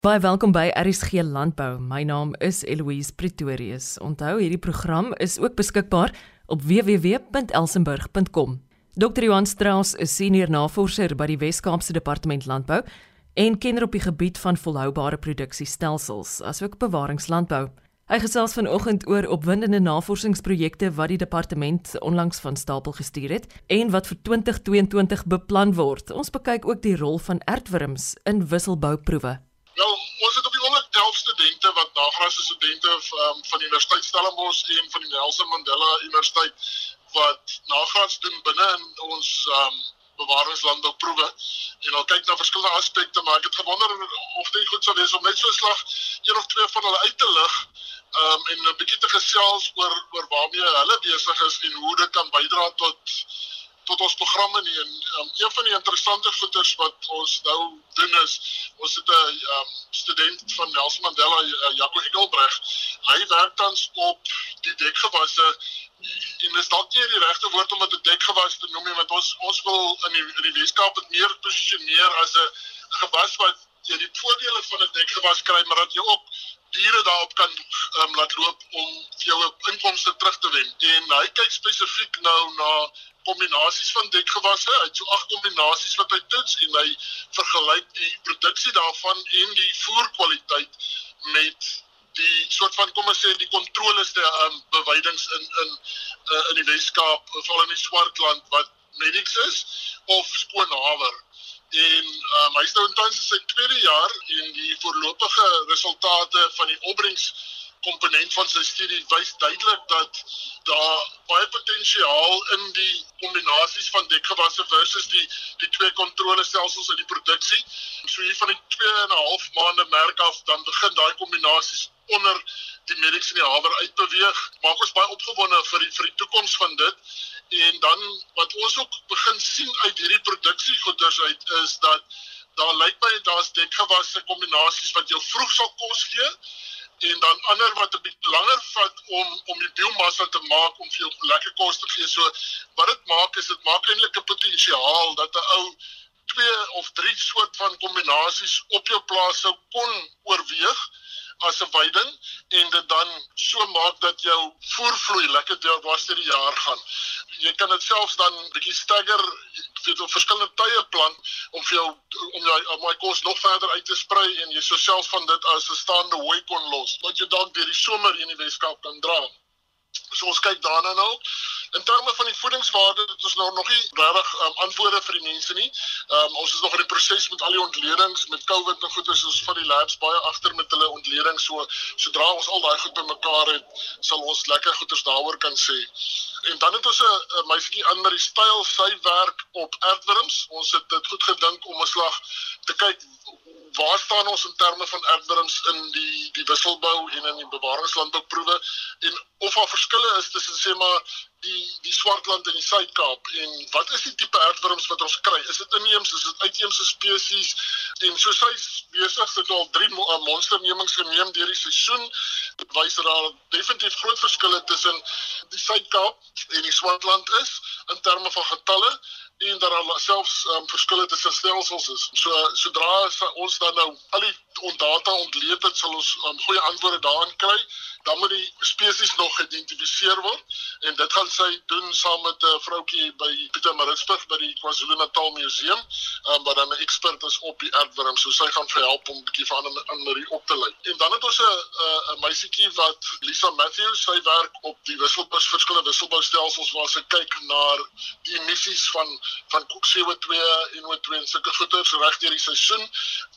Baie welkom by RSG Landbou. My naam is Eloise Pretorius. Onthou, hierdie program is ook beskikbaar op www.elsenburg.com. Dr. Johan Strauss is senior navorser by die Wes-Kaapse Departement Landbou en kenner op die gebied van volhoubare produksiestelsels, asook bewaringslandbou. Hy gesels vanoggend oor opwindende navorsingsprojekte wat die departement onlangs van stapel gestuur het en wat vir 2022 beplan word. Ons bekyk ook die rol van aardwurms in wisselbouproewe. 11 studente wat nagraadse studente um, van die Universiteit Stellenbosch en van die Nelson Mandela Universiteit wat nagraads doen binne in ons um, bewaringslandbouproewe en al kyk na verskillende aspekte, maar ek het gewonder of dit goed sou wees om net so 'n slag een of twee van hulle uit te lig um, en 'n bietjie te gesels oor oor waarmee hulle besig is en hoe dit kan bydra tot tot ons programme nie. En um, een van die interessante goeders wat ons nou doen is ons het 'n um, student van Nelson Mandela uh, Jaco Engelbreg hy werk tans op die dekgewasse en dis dalk nie die regte woord om dit 'n dekgewas te noem nie want ons ons wil in die in die Weskaap dit meer posisioneer as 'n gewas wat jy die voordele van 'n dekgewas kry maar dat jy ook diere daarop kan um, laat loop om jou inkomste terug te wen. En hy kyk spesifiek nou na kombinasies van dekgewasse. Hy het so agt kombinasies wat hy toets en hy vergelyk die produksie daarvan en die voerkwaliteit met die soort van kom ons sê die kontroles te um, bewydings in in uh, in die Weskaap veral in die Swartland wat medics is of skoon hawer hy is nou tans in sy tweede jaar en die voorlopige resultate van die opbrengs komponent van sy studie wys duidelik dat daar baie potensiaal in die kombinasies van dekgewasse versus die die twee kontrolestelsels in die produksie. So hier van die 2 en 'n half maande merk af dan begin daai kombinasies onder die medics in die hawer uitbeweeg. Maak ons baie opgewonde vir die vir die toekoms van dit. En dan wat ons ook begin sien uit hierdie produksiegoeders uit is dat daar lyk my daar's dekgewasse kombinasies wat jou vroeg sal kos gee en dan ander wat 'n bietjie langer vat om om die biomassa te maak om vir jou lekker kos te gee. So wat dit maak is dit maak eintlik 'n potensiaal dat 'n ou twee of drie soort van kombinasies op jou plaas sou kon oorweeg as 'n weiding en dit dan so maak dat jou voervloei lekker deur deur die jaar gaan. Jy kan dit selfs dan bietjie stagger vir op verskillende tye plant om vir jou om jou om my kos nog verder uit te sprei en jy so self van dit as 'n staande hooi kon los wat jy dalk deur die somer in die Weskaap kan dra. So ons kyk daarna nou. In terme van die voedingswaarde, dit is nou nog nie regtig um, antwoorde vir die mense nie. Um, ons is nog in die proses met al die ontledings met COVID en goeie soos van die labs baie agter met hulle ontleding. So sodra ons al daai goed bymekaar het, sal ons lekker goeders daaroor kan sê. En dan het ons 'n meisietjie aan met die styl sy werk op aardwurms. Ons het dit goed gedink om 'n slag te kyk waar staan ons in terme van erfwurms in die die wisselbou en in die bewaringslandbouproewe? En of daar verskille is tussen sê maar die die swartland en die suidkaap? En wat is die tipe erfwurms wat ons kry? Is dit inheemse is dit uitheemse spesies? En so sy besig sit al drie mo monsternemings geneem deur die seisoen wys dat daar definitief groot verskille tussen die suidkaap en die swartland is in terme van getalle en dat daar selfs um, verskille tussen stelsels is. So sodra ons dan nou al die ondata ontleed het, sal ons um, goeie antwoorde daarin kry. Dan moet die spesies nog geïdentifiseer word en dit gaan sy doen saam met 'n uh, vroutjie by Pieter Maritzburg by die KwaZulu-Natal Museum, um, wat dan 'n ekspert is op die aardwurm. So sy gaan vir help om 'n bietjie van aan die op te lei. En dan het ons 'n 'n meisietjie wat Lisa Matthews, sy werk op die wisselbus verskillende wisselboustelsels waar sy kyk na die emissies van van CO2 en O2 en sulke goeders reg deur die seisoen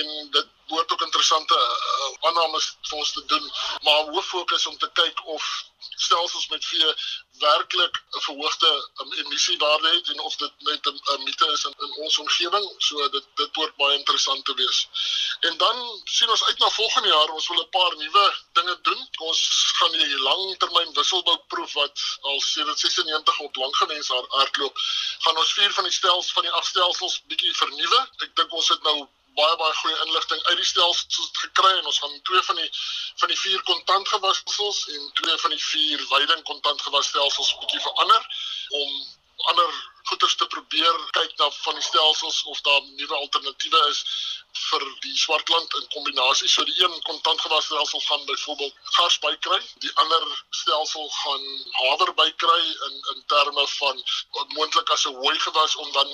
en dit behoort ook interessante uh, aannames vir ons te doen maar hoof fokus om te kyk of stelsels met vee werklik 'n verhoogde um, emissiewaarde het en of dit net 'n mite is in, in ons omgewing so dit dit behoort baie interessant te wees. En dan sien ons uit na volgende jaar ons wil 'n paar nuwe dinge doen. Ons gaan die langtermyn wisselbouproef wat al sedert 96 op Langewens hardloop, gaan ons vier van die stelsels van die ag stelsels bietjie vernuwe. Ek dink ons het nou baie baie goeie inligting uit die stelsels gekry en ons gaan twee van die van die vier kontantgewassels en twee van die vier weiding kontantgewasstelsels 'n bietjie verander om ander goeders te probeer kyk na van die stelsels of daar nuwe alternatiewe is vir die swartland in kombinasie. So die een kontantgewas stelsel gaan byvoorbeeld gars bykry, die ander stelsel gaan haver bykry in in terme van moontlik as 'n hooi gewas om dan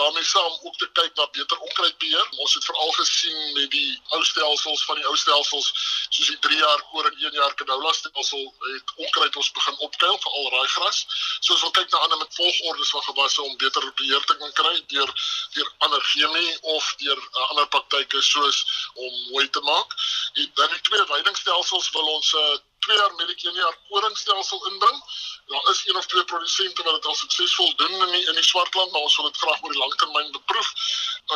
daarmee saam ook te kyk na beter onkruidbeheer. Ons het veral gesien met die ou stelsels van die ou stelsels soos die 3 jaar koring 1 jaar canola stelsel het onkruid ons begin opkuil vir al raai gras. So ons wil kyk na ander met volgordes van gewasse om beter beheer te kan kry deur deur ander chemie of deur uh, ander praktyke soos om mooi te maak. En dan die twee weidingstelsels wil ons 'n uh, 2 jaar met 1 jaar koringstelsel inbring. Daar is een of twee produsente wat dit al suksesvol doen in die, in die Swartland, maar ons wil dit graag oor die langtermyn beproef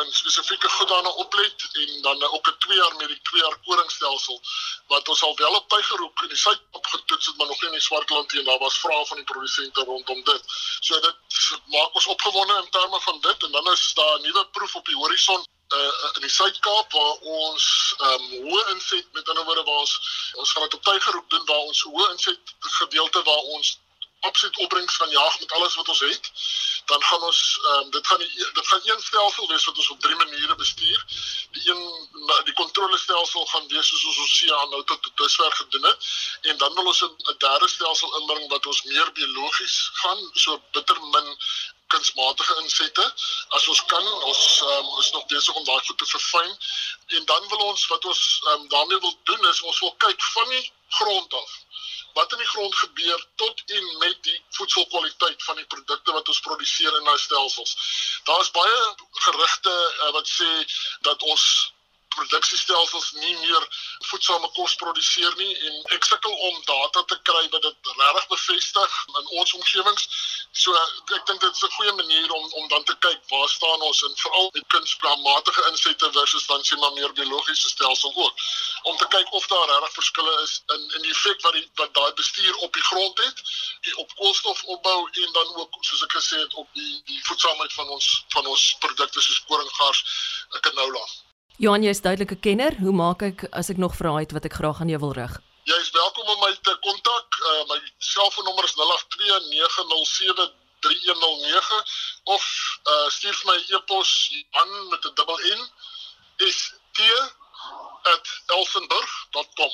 en spesifieke goed daarna oplet en dan ook 'n 2 jaar met die 2 jaar koringstelsel wat ons al wel op Tygerhoek in die suid opgetoets het, maar nog nie in die Swartland nie en daar was vrae van die produsente rondom dit. So dit maak ons opgewonde in terme van dit en dan is daar 'n nuwe proef op die horison uh, in die Suid-Kaap waar ons ehm um, hoë inset met ander woorde waar ons ons gaan dit op tygeroep doen waar ons hoë inset gedeelte waar ons absoluut opbrengs van jaag met alles wat ons het dan gaan ons um, dit gaan die, dit gaan een stelsel wees wat ons op drie maniere bestuur. Die een die kontrolestelsel gaan wees soos ons sien aan nou tot dusver gedoen het. En dan wil ons 'n derde stelsel inbring wat ons meer biologies gaan so bitter min kunsmatige insette. As ons kan ons um, is nog besig om daai goed te verfyn. En dan wil ons wat ons um, daarmee wil doen is ons wil kyk van die grond af wat in die grond gebeur tot en met die voedselkwaliteit van die produkte wat ons produseer in daai stelsels. Daar's baie gerugte uh, wat sê dat ons produksiestelsels nie meer voedsame kos produseer nie en ek sukkel om data te kry wat dit regtig bevestig in ons omgewings. So ek dink dit is 'n goeie manier om om dan te kyk waar staan ons en veral met kunsmatige insette versus dan sien maar meer biologiese stelsel ook om te kyk of daar regtig verskille is in in die effek wat die wat daai bestuur op die grond het op koolstofopbou en dan ook soos ek gesê het op die die voedsaamheid van ons van ons produkte soos koringgars, canola. Johan, jy is duidelike kenner. Hoe maak ek as ek nog vrae het wat ek graag aan jou wil rig? Jy is welkom om my te kontak. Uh, my selfoonnommer is 0829073109 of uh, stuur vir my e-pos aan met 'n dubbel N st@elsenburg.com.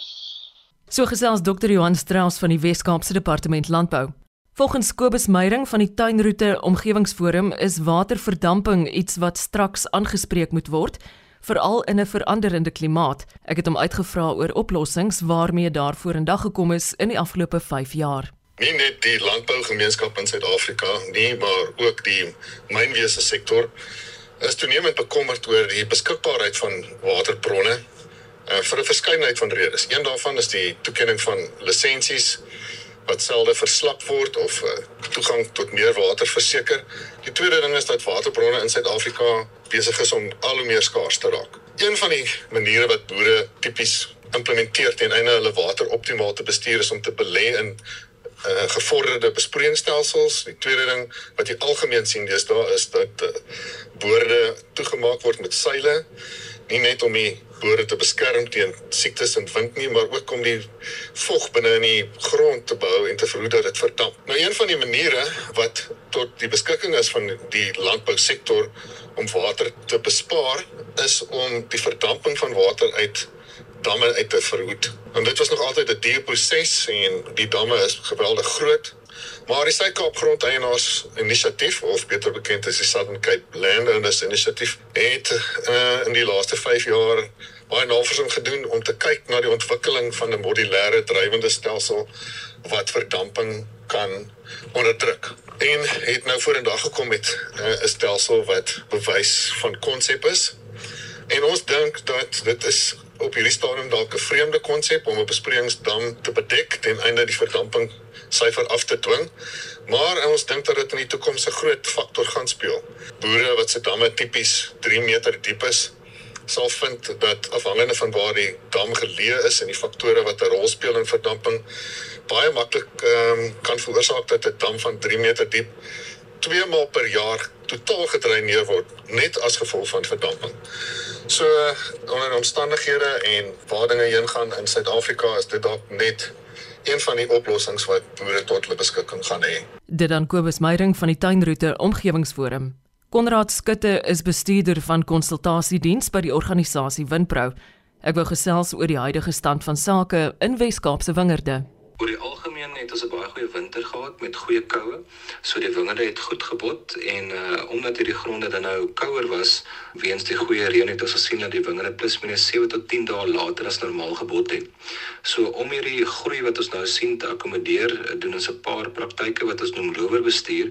So gesels Dr. Johan Strauss van die Wes-Kaapse Departement Landbou. Volgens Kobus Meyering van die Tuinroete Omgewingsforum is waterverdamping iets wat straks aangespreek moet word veral in 'n veranderende klimaat. Ek het hom uitgevra oor oplossings waarmee daar vorendag gekom is in die afgelope 5 jaar. Nie net die landbougemeenskap in Suid-Afrika nie, maar ook die mynwese sektor is toenemend bekommerd oor die beskikbaarheid van waterbronne uh, vir 'n verskeidenheid van redes. Een daarvan is die toekenning van lisensies wat selde verslap word of uh, toegang tot meer water verseker. Die tweede ding is dat waterbronne in Suid-Afrika besig is om al hoe meer skaars te raak. Een van die maniere wat boere tipies implementeer ten einde hulle water optimaal te bestuur is om te belê in uh, gevorderde besproeiingsstelsels. Die tweede ding wat jy algemeen sien daar is dat uh, boorde toegemaak word met seile nie net om die boorde te beskerm teen siektes en wind nie, maar ook om die vog binne in die grond te bou en te verhoed dat dit verdamp. Nou een van die maniere wat tot die beskikking is van die landbousektor om water te bespaar is om die verdamping van water uit damme uit te verhoed. En dit was nog altyd 'n duur proses en die damme is geweldig groot. Maar die Suid-Kaap Grondeienaars Inisiatief of beter bekend as die Southern Cape Landowners Initiative het uh, in die laaste 5 jaar baie navorsing gedoen om te kyk na die ontwikkeling van 'n modulêre drywende stelsel wat verdamping kan onderdruk. En het nou vorendag gekom met uh, 'n stelsel wat bewys van konsep is. En ons dink dat dit is op hierdie stadium dalk 'n vreemde konsep om 'n besproeiingsdam te bedek ten einde die verdamping syfer af te dwing. Maar ons dink dat dit in die toekoms 'n groot faktor gaan speel. Boere wat se damme tipies 3 meter diep is, sal vind dat afhangende van waar die dam geleë is en die faktore wat 'n rol speel in verdamping baie maklik um, kan veroorsaak dat 'n dam van 3 meter diep twee maal per jaar totaal gedreineer word net as gevolg van verdamping. So onder omstandighede en waar dinge heen gaan in Suid-Afrika is dit dalk net een van die oplossings wat boere tot hulle beskikking gaan hê. Dit dan Kobus Meyering van die Tuinroete Omgewingsforum. Konrad Skutte is bestuurder van konsultasiediens by die organisasie Winpro. Ek wou gesels oor die huidige stand van sake in Wes-Kaapse wingerde. Algemeen het ons 'n baie goeie winter gehad met goeie koue. So die wingerde het goed gebot en uh omdat hierdie gronde dan nou kouer was weens die goeie reën het ons gesien dat die wingerde plus minus 7 tot 10 dae later as normaal gebot het. So om hierdie groei wat ons nou sien te akkommodeer, doen ons 'n paar praktyke wat ons noem rowerbestuur.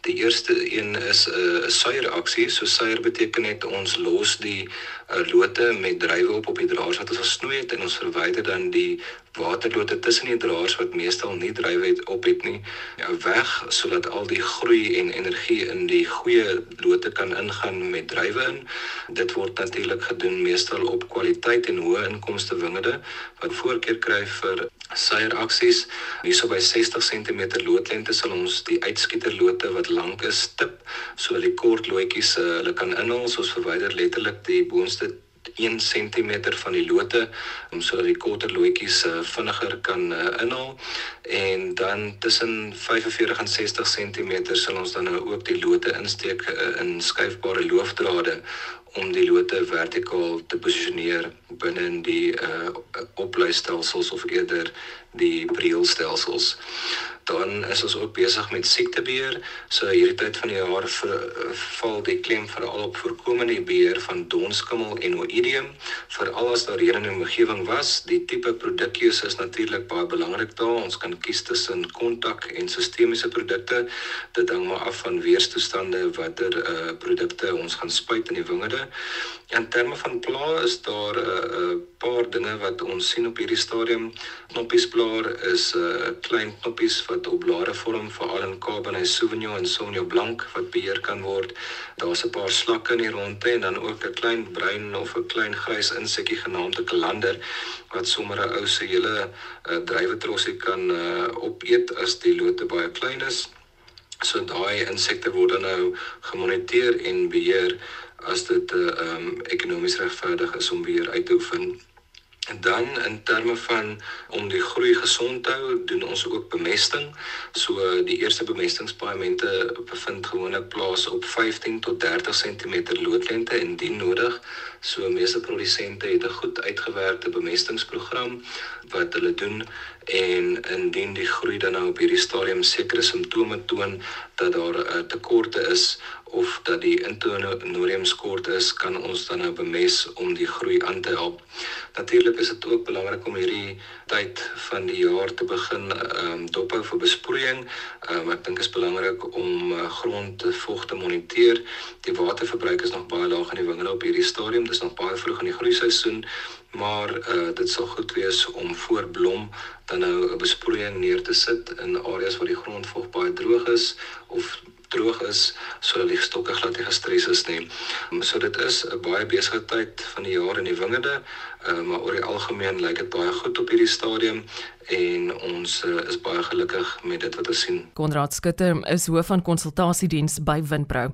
Die eerste een is 'n uh, suieraksie. So suier beteken net ons los die uh, lote met drywe op op die draers wat ons gesnoei het en ons verwyder dan die waterlote tussen die draers wat meestal nie drywe het op het nie ja, weg sodat al die groei en energie in die goeie lote kan ingaan met drywe in. Dit word natuurlik gedoen meestal op kwaliteit en hoë inkomste wingerde wat voorkeur kry vir suieraksies. Hierso by 60 cm loodlengte sal ons die uitskieterlote wat lank is tip sodat die kort loetjies uh, hulle kan inhaal. Ons verwyder letterlik die boonste 1 cm van die lote om sodat die korter loetjies uh, vinniger kan uh, inhaal. En dan tussen 45 en 60 cm sal ons dan nou ook die lote insteek uh, in skuifbare loofdrade om die lote vertikaal te posisioneer binne in die uh, opluistelsels of eerder die breelstelsels dan is ons ook besig met siektebeheer. So hierdie tyd van die jaar vir, val die klem veral op voorkomende beheer van donskimmel en oïdium. Veral as daar reën in die omgewing was, die tipe produkkies is natuurlik baie belangrik daar. Ons kan kies tussen kontak en sistemiese produkte. Dit hang maar af van weerstoestande watter uh produkte ons gaan spuit in die wingerde. In terme van pla is daar 'n uh, uh, paar dinge wat ons sien op hierdie stadium. Knoppiesblaar is 'n uh, klein knoppies wat op blare vorm veral in Cabernet Sauvignon en Sauvignon Blanc wat beheer kan word. Daar's 'n paar slakke in die rondte en dan ook 'n klein bruin of 'n klein grys insekkie genaamd 'n kalander wat sommer 'n ou se hele uh, drywetrossie kan uh, opeet as die lote baie klein is. So daai insekte word dan nou gemoniteer en beheer as dit 'n uh, eh, um, ekonomies regverdig is om beheer uit te oefen. En dan in terme van om die groei gesond te hou, doen ons ook bemesting. So die eerste bemestingspaemente bevind gewoonlik plaas op 15 tot 30 cm loodlengte indien nodig. So meeste produsente het 'n goed uitgewerkte bemestingsprogram wat hulle doen en indien die groei dan nou op hierdie stadium sekere simptome toon dat daar 'n tekorte is of dat die intonorium skort is, kan ons dan nou bemes om die groei aan te help. Natuurlik is dit ook belangrik om hierdie tyd van die jaar te begin ehm um, dophou vir besproeiing. Ehm um, ek dink is belangrik om uh, grond te vog te moniteer. Die waterverbruik is nog baie laag in die wingerde op hierdie stadium. Dis nog baie vroeg in die groeiseisoen, maar uh, dit sal goed wees om voor blom dan nou 'n besproeiing neer te sit in areas waar die grondvog baie droog is of droog is sodat die stokke glad nie gestres is nie. Um, so dit is 'n baie besige tyd van die jaar in die wingerde, uh, maar oor die algemeen lyk dit baie goed op hierdie stadium en ons uh, is baie gelukkig met dit wat ons sien. Konrad Skutte is hoof van konsultasiediens by Winpro.